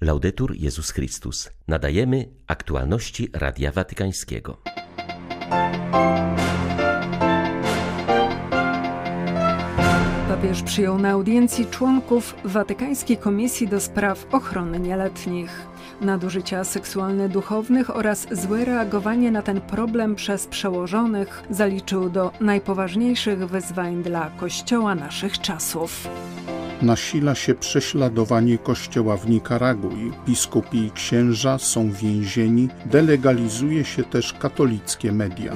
Laudetur Jezus Chrystus. Nadajemy aktualności Radia Watykańskiego. Papież przyjął na audiencji członków Watykańskiej Komisji do Spraw Ochrony Nieletnich. Nadużycia seksualne duchownych oraz złe reagowanie na ten problem przez przełożonych zaliczył do najpoważniejszych wyzwań dla Kościoła naszych czasów nasila się prześladowanie kościoła w Nikaragui. Biskupi i księża są więzieni, delegalizuje się też katolickie media.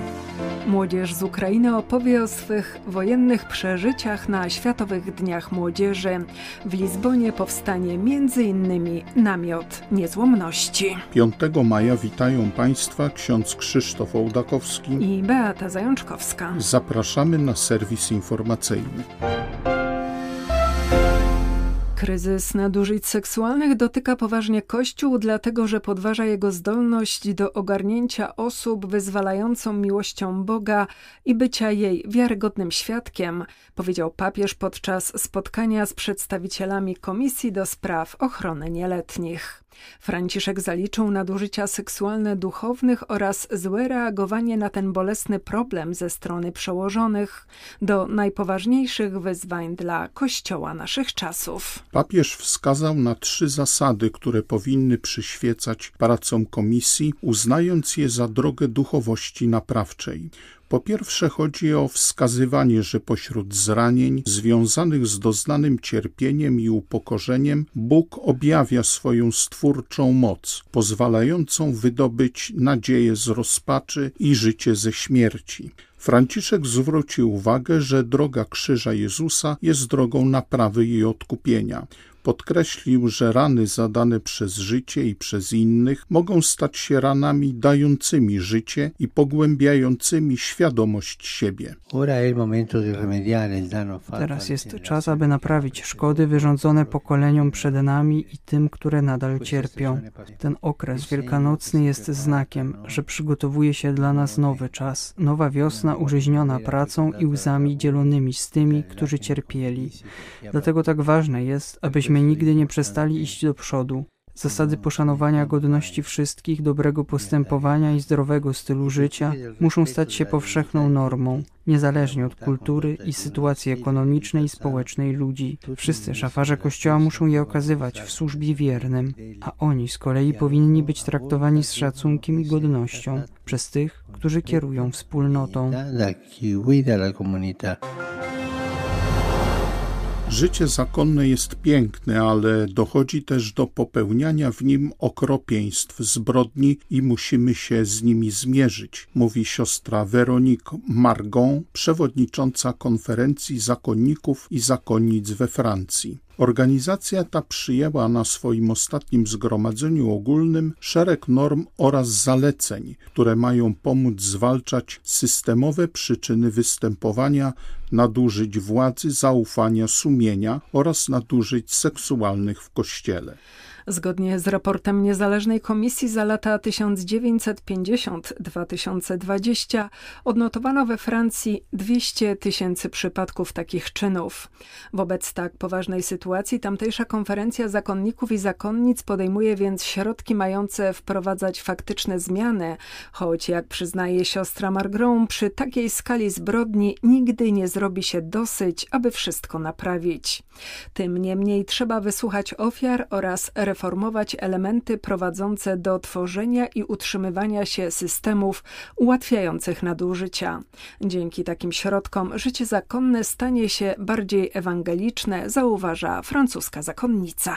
Młodzież z Ukrainy opowie o swych wojennych przeżyciach na Światowych Dniach Młodzieży. W Lizbonie powstanie m.in. namiot niezłomności. 5 maja witają Państwa ksiądz Krzysztof Ołdakowski i Beata Zajączkowska. Zapraszamy na serwis informacyjny. Kryzys nadużyć seksualnych dotyka poważnie Kościół, dlatego że podważa jego zdolność do ogarnięcia osób wyzwalającą miłością Boga i bycia jej wiarygodnym świadkiem, powiedział papież podczas spotkania z przedstawicielami Komisji do Spraw Ochrony Nieletnich. Franciszek zaliczył nadużycia seksualne duchownych oraz złe reagowanie na ten bolesny problem ze strony przełożonych do najpoważniejszych wyzwań dla Kościoła naszych czasów. Papież wskazał na trzy zasady, które powinny przyświecać pracom komisji, uznając je za drogę duchowości naprawczej. Po pierwsze chodzi o wskazywanie, że pośród zranień związanych z doznanym cierpieniem i upokorzeniem Bóg objawia swoją stwórczą moc, pozwalającą wydobyć nadzieję z rozpaczy i życie ze śmierci. Franciszek zwrócił uwagę, że droga krzyża Jezusa jest drogą naprawy i odkupienia. Podkreślił, że rany zadane przez życie i przez innych mogą stać się ranami dającymi życie i pogłębiającymi świadomość siebie. Teraz jest czas, aby naprawić szkody wyrządzone pokoleniom przed nami i tym, które nadal cierpią. Ten okres wielkanocny jest znakiem, że przygotowuje się dla nas nowy czas, nowa wiosna użyźniona pracą i łzami dzielonymi z tymi, którzy cierpieli. Dlatego tak ważne jest, abyśmy abyśmy nigdy nie przestali iść do przodu. Zasady poszanowania godności wszystkich, dobrego postępowania i zdrowego stylu życia muszą stać się powszechną normą, niezależnie od kultury i sytuacji ekonomicznej i społecznej ludzi. Wszyscy szafarze Kościoła muszą je okazywać w służbie wiernym, a oni z kolei powinni być traktowani z szacunkiem i godnością przez tych, którzy kierują wspólnotą. Życie zakonne jest piękne, ale dochodzi też do popełniania w nim okropieństw, zbrodni i musimy się z nimi zmierzyć, mówi siostra Veronique Margon, przewodnicząca konferencji zakonników i zakonnic we Francji. Organizacja ta przyjęła na swoim ostatnim zgromadzeniu ogólnym szereg norm oraz zaleceń, które mają pomóc zwalczać systemowe przyczyny występowania nadużyć władzy, zaufania, sumienia oraz nadużyć seksualnych w Kościele. Zgodnie z raportem Niezależnej Komisji za lata 1950-2020 odnotowano we Francji 200 tysięcy przypadków takich czynów. Wobec tak poważnej sytuacji tamtejsza konferencja zakonników i zakonnic podejmuje więc środki mające wprowadzać faktyczne zmiany, choć jak przyznaje siostra Margron, przy takiej skali zbrodni nigdy nie zrobi się dosyć, aby wszystko naprawić. Tym niemniej trzeba wysłuchać ofiar oraz reformować elementy prowadzące do tworzenia i utrzymywania się systemów ułatwiających nadużycia. Dzięki takim środkom życie zakonne stanie się bardziej ewangeliczne, zauważa francuska zakonnica.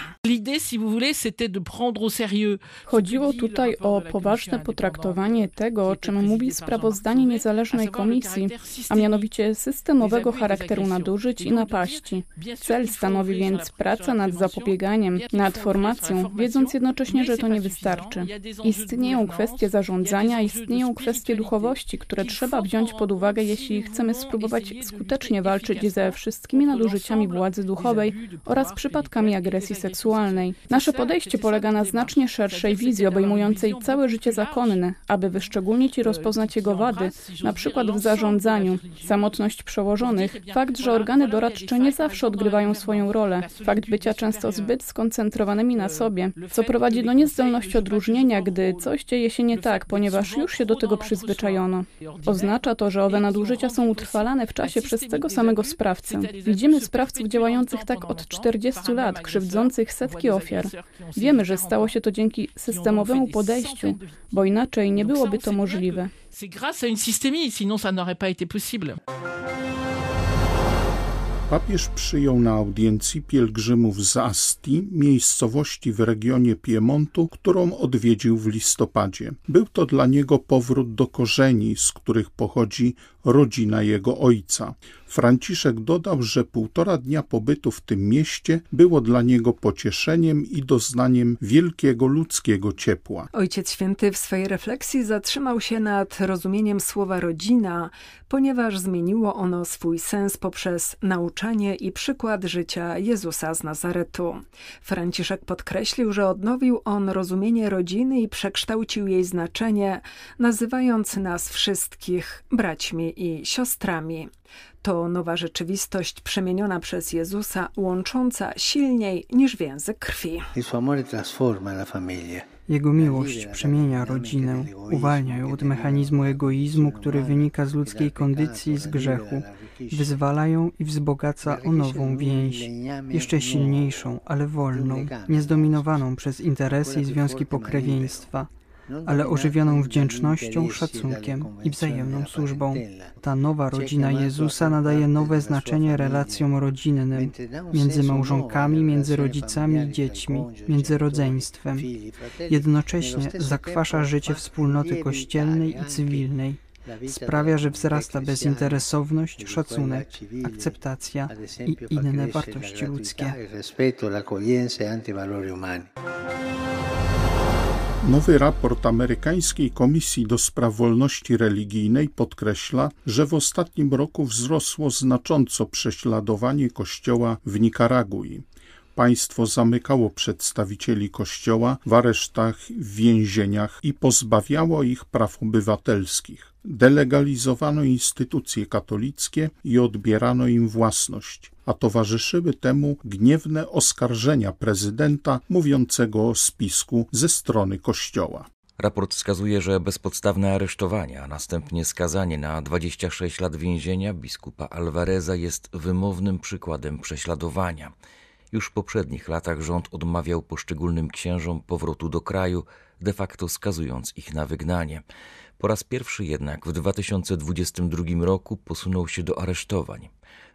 Chodziło tutaj o poważne potraktowanie tego, o czym mówi sprawozdanie niezależnej komisji, a mianowicie systemowego charakteru nadużyć i napaści. Cel stanowi więc pracę nad zapobieganiem, nad formacją, wiedząc jednocześnie, że to nie wystarczy. Istnieją kwestie zarządzania, istnieją kwestie duchowości, które trzeba wziąć pod uwagę, jeśli chcemy spróbować skutecznie walczyć ze wszystkimi nadużyciami władzy duchowej oraz przypadkami agresji seksualnej. Nasze podejście polega na znacznie szerszej wizji obejmującej całe życie zakonne, aby wyszczególnić i rozpoznać jego wady, na przykład w zarządzaniu, samotność przełożonych, fakt, że organy doradcze nie zawsze odgrywają swoją rolę, fakt bycia często zbyt skoncentrowanymi na sobie, co prowadzi do niezdolności odróżnienia, gdy coś dzieje się nie tak, ponieważ już się do tego przyzwyczajono. Oznacza to, że owe nadużycia są utrwalane w czasie przez tego samego sprawcę. Widzimy sprawców działających tak od 40 lat, krzywdzących setki ofiar. Wiemy, że stało się to dzięki systemowemu podejściu, bo inaczej nie byłoby to możliwe. C'est grâce à une systémie, sinon ça n'aurait pas été possible. Papież przyjął na audiencji pielgrzymów z Asti, miejscowości w regionie Piemontu, którą odwiedził w listopadzie. Był to dla niego powrót do korzeni, z których pochodzi rodzina jego ojca. Franciszek dodał, że półtora dnia pobytu w tym mieście było dla niego pocieszeniem i doznaniem wielkiego ludzkiego ciepła. Ojciec Święty w swojej refleksji zatrzymał się nad rozumieniem słowa rodzina, ponieważ zmieniło ono swój sens poprzez nauczanie i przykład życia Jezusa z Nazaretu. Franciszek podkreślił, że odnowił on rozumienie rodziny i przekształcił jej znaczenie, nazywając nas wszystkich braćmi i siostrami. To nowa rzeczywistość przemieniona przez Jezusa, łącząca silniej niż więzy krwi. Jego miłość przemienia rodzinę, uwalnia ją od mechanizmu egoizmu, który wynika z ludzkiej kondycji, z grzechu, wyzwala ją i wzbogaca o nową więź, jeszcze silniejszą, ale wolną, niezdominowaną przez interesy i związki pokrewieństwa ale ożywioną wdzięcznością, szacunkiem i wzajemną służbą. Ta nowa rodzina Jezusa nadaje nowe znaczenie relacjom rodzinnym, między małżonkami, między rodzicami i dziećmi, między rodzeństwem. Jednocześnie zakwasza życie wspólnoty kościelnej i cywilnej. Sprawia, że wzrasta bezinteresowność, szacunek, akceptacja i inne wartości ludzkie. Nowy raport amerykańskiej Komisji do Spraw Wolności Religijnej podkreśla, że w ostatnim roku wzrosło znacząco prześladowanie Kościoła w Nikaragui. Państwo zamykało przedstawicieli Kościoła w aresztach, w więzieniach i pozbawiało ich praw obywatelskich. Delegalizowano instytucje katolickie i odbierano im własność a towarzyszyły temu gniewne oskarżenia prezydenta mówiącego o spisku ze strony Kościoła. Raport wskazuje, że bezpodstawne aresztowanie, a następnie skazanie na 26 lat więzienia biskupa Alvareza jest wymownym przykładem prześladowania. Już w poprzednich latach rząd odmawiał poszczególnym księżom powrotu do kraju, de facto skazując ich na wygnanie. Po raz pierwszy jednak w 2022 roku posunął się do aresztowań.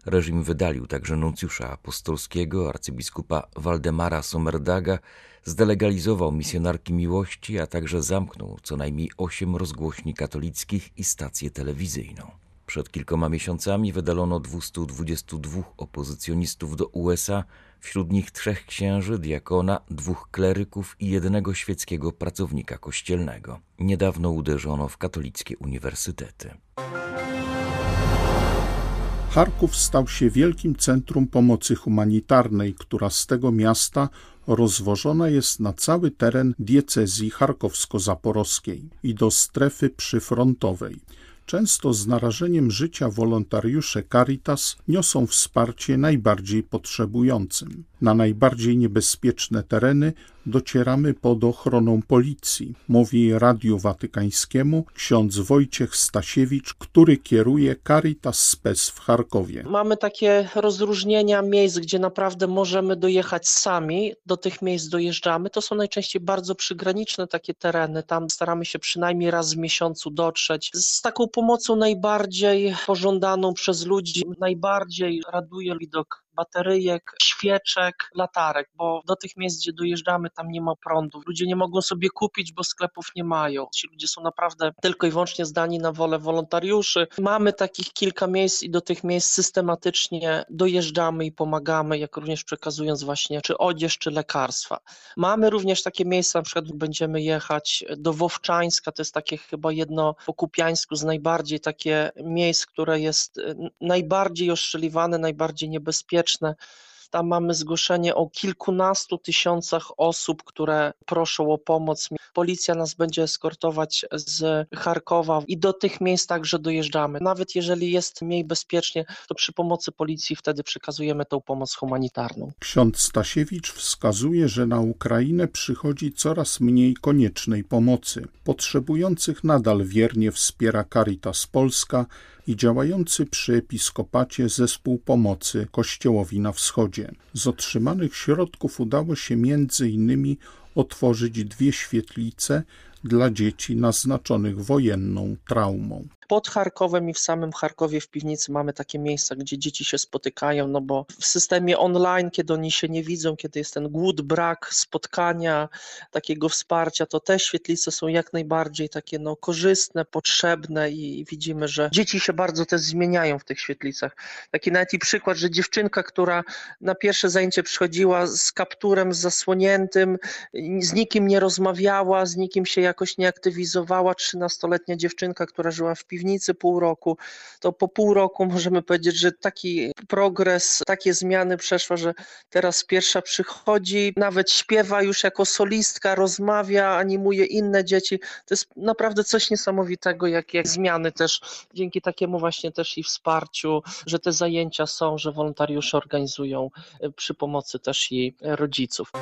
Reżim wydalił także nuncjusza apostolskiego, arcybiskupa Waldemara Somerdaga, zdelegalizował misjonarki miłości, a także zamknął co najmniej osiem rozgłośni katolickich i stację telewizyjną. Przed kilkoma miesiącami wydalono 222 opozycjonistów do USA, wśród nich trzech księży, diakona, dwóch kleryków i jednego świeckiego pracownika kościelnego. Niedawno uderzono w katolickie uniwersytety. Charków stał się wielkim centrum pomocy humanitarnej, która z tego miasta rozwożona jest na cały teren diecezji charkowsko-zaporowskiej i do strefy przyfrontowej. Często z narażeniem życia wolontariusze Caritas niosą wsparcie najbardziej potrzebującym. Na najbardziej niebezpieczne tereny docieramy pod ochroną policji, mówi Radiu Watykańskiemu ksiądz Wojciech Stasiewicz, który kieruje Caritas Spes w Charkowie. Mamy takie rozróżnienia miejsc, gdzie naprawdę możemy dojechać sami, do tych miejsc dojeżdżamy. To są najczęściej bardzo przygraniczne takie tereny, tam staramy się przynajmniej raz w miesiącu dotrzeć. Z taką pomocą najbardziej pożądaną przez ludzi, najbardziej raduje widok bateryjek, świeczek, latarek, bo do tych miejsc, gdzie dojeżdżamy, tam nie ma prądu. Ludzie nie mogą sobie kupić, bo sklepów nie mają. Ci ludzie są naprawdę tylko i wyłącznie zdani na wolę wolontariuszy. Mamy takich kilka miejsc i do tych miejsc systematycznie dojeżdżamy i pomagamy, jak również przekazując właśnie czy odzież, czy lekarstwa. Mamy również takie miejsca, na przykład będziemy jechać do Wowczańska, to jest takie chyba jedno po Kupiańsku z najbardziej takie miejsc, które jest najbardziej oszczeliwane, najbardziej niebezpieczne społeczne. Tam mamy zgłoszenie o kilkunastu tysiącach osób, które proszą o pomoc. Policja nas będzie eskortować z Charkowa i do tych miejsc także dojeżdżamy. Nawet jeżeli jest mniej bezpiecznie, to przy pomocy policji wtedy przekazujemy tą pomoc humanitarną. Ksiądz Stasiewicz wskazuje, że na Ukrainę przychodzi coraz mniej koniecznej pomocy. Potrzebujących nadal wiernie wspiera Caritas Polska i działający przy episkopacie zespół pomocy Kościołowi na Wschodzie. Z otrzymanych środków udało się między innymi otworzyć dwie świetlice dla dzieci naznaczonych wojenną traumą pod Charkowem i w samym Charkowie w piwnicy mamy takie miejsca, gdzie dzieci się spotykają, no bo w systemie online, kiedy oni się nie widzą, kiedy jest ten głód, brak spotkania, takiego wsparcia, to te świetlice są jak najbardziej takie no, korzystne, potrzebne i widzimy, że dzieci się bardzo też zmieniają w tych świetlicach. Taki nawet i przykład, że dziewczynka, która na pierwsze zajęcie przychodziła z kapturem zasłoniętym, z nikim nie rozmawiała, z nikim się jakoś nie aktywizowała, trzynastoletnia dziewczynka, która żyła w piwnicy, piwnicy pół roku, to po pół roku możemy powiedzieć, że taki progres, takie zmiany przeszła, że teraz pierwsza przychodzi, nawet śpiewa już jako solistka, rozmawia, animuje inne dzieci. To jest naprawdę coś niesamowitego, jak, jak zmiany też dzięki takiemu właśnie też i wsparciu, że te zajęcia są, że wolontariusze organizują e, przy pomocy też i rodziców.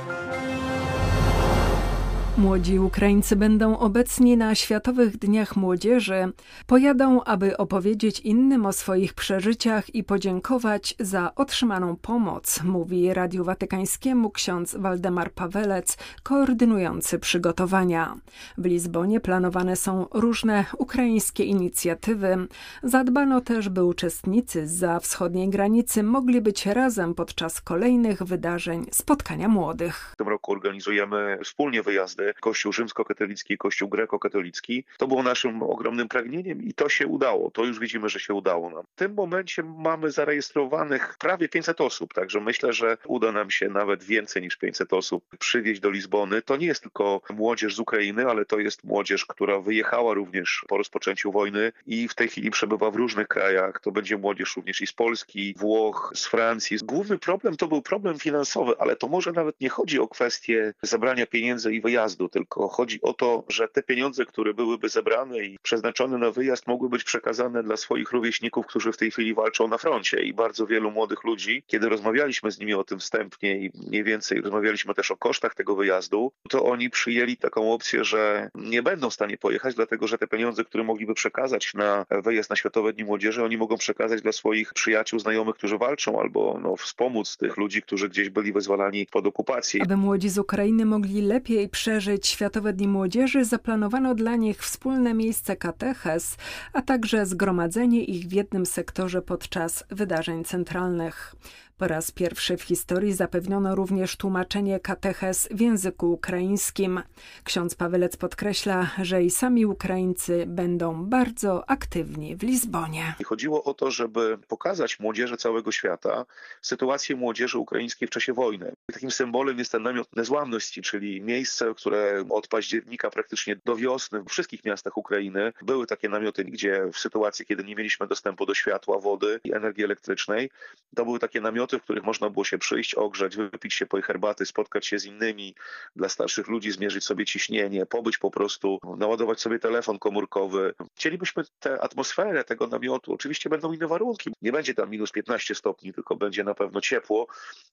Młodzi Ukraińcy będą obecni na Światowych Dniach Młodzieży. Pojadą, aby opowiedzieć innym o swoich przeżyciach i podziękować za otrzymaną pomoc, mówi Radiu Watykańskiemu ksiądz Waldemar Pawelec, koordynujący przygotowania. W Lizbonie planowane są różne ukraińskie inicjatywy. Zadbano też, by uczestnicy za wschodniej granicy mogli być razem podczas kolejnych wydarzeń spotkania młodych. W tym roku organizujemy wspólnie wyjazdy Kościół rzymskokatolicki i Kościół grekokatolicki. To było naszym ogromnym pragnieniem i to się udało. To już widzimy, że się udało nam. W tym momencie mamy zarejestrowanych prawie 500 osób, także myślę, że uda nam się nawet więcej niż 500 osób przywieźć do Lizbony. To nie jest tylko młodzież z Ukrainy, ale to jest młodzież, która wyjechała również po rozpoczęciu wojny i w tej chwili przebywa w różnych krajach. To będzie młodzież również i z Polski, Włoch, z Francji. Główny problem to był problem finansowy, ale to może nawet nie chodzi o kwestię zabrania pieniędzy i wyjazdu wyjazdu, tylko chodzi o to, że te pieniądze, które byłyby zebrane i przeznaczone na wyjazd, mogły być przekazane dla swoich rówieśników, którzy w tej chwili walczą na froncie. I bardzo wielu młodych ludzi, kiedy rozmawialiśmy z nimi o tym wstępnie i mniej więcej rozmawialiśmy też o kosztach tego wyjazdu, to oni przyjęli taką opcję, że nie będą w stanie pojechać, dlatego że te pieniądze, które mogliby przekazać na wyjazd na Światowe Dni Młodzieży, oni mogą przekazać dla swoich przyjaciół, znajomych, którzy walczą, albo no, wspomóc tych ludzi, którzy gdzieś byli wyzwalani pod okupację. Aby młodzi z Ukrainy mogli lepiej przeżyć przeżyć Światowe Dni Młodzieży, zaplanowano dla nich wspólne miejsce kateches, a także zgromadzenie ich w jednym sektorze podczas wydarzeń centralnych. Po raz pierwszy w historii zapewniono również tłumaczenie kateches w języku ukraińskim. Ksiądz Pawelec podkreśla, że i sami Ukraińcy będą bardzo aktywni w Lizbonie. Chodziło o to, żeby pokazać młodzieży całego świata sytuację młodzieży ukraińskiej w czasie wojny. Takim symbolem jest ten namiot niezłamności, czyli miejsce, które od października praktycznie do wiosny w wszystkich miastach Ukrainy były takie namioty, gdzie w sytuacji, kiedy nie mieliśmy dostępu do światła, wody i energii elektrycznej, to były takie w których można było się przyjść, ogrzać, wypić się po herbaty, spotkać się z innymi, dla starszych ludzi zmierzyć sobie ciśnienie, pobyć po prostu, naładować sobie telefon komórkowy. Chcielibyśmy tę atmosferę tego namiotu, oczywiście będą inne warunki, nie będzie tam minus 15 stopni, tylko będzie na pewno ciepło,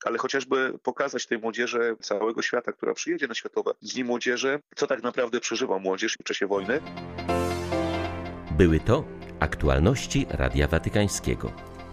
ale chociażby pokazać tej młodzieży całego świata, która przyjedzie na Światowe Dni Młodzieży, co tak naprawdę przeżywa młodzież w czasie wojny. Były to aktualności Radia Watykańskiego.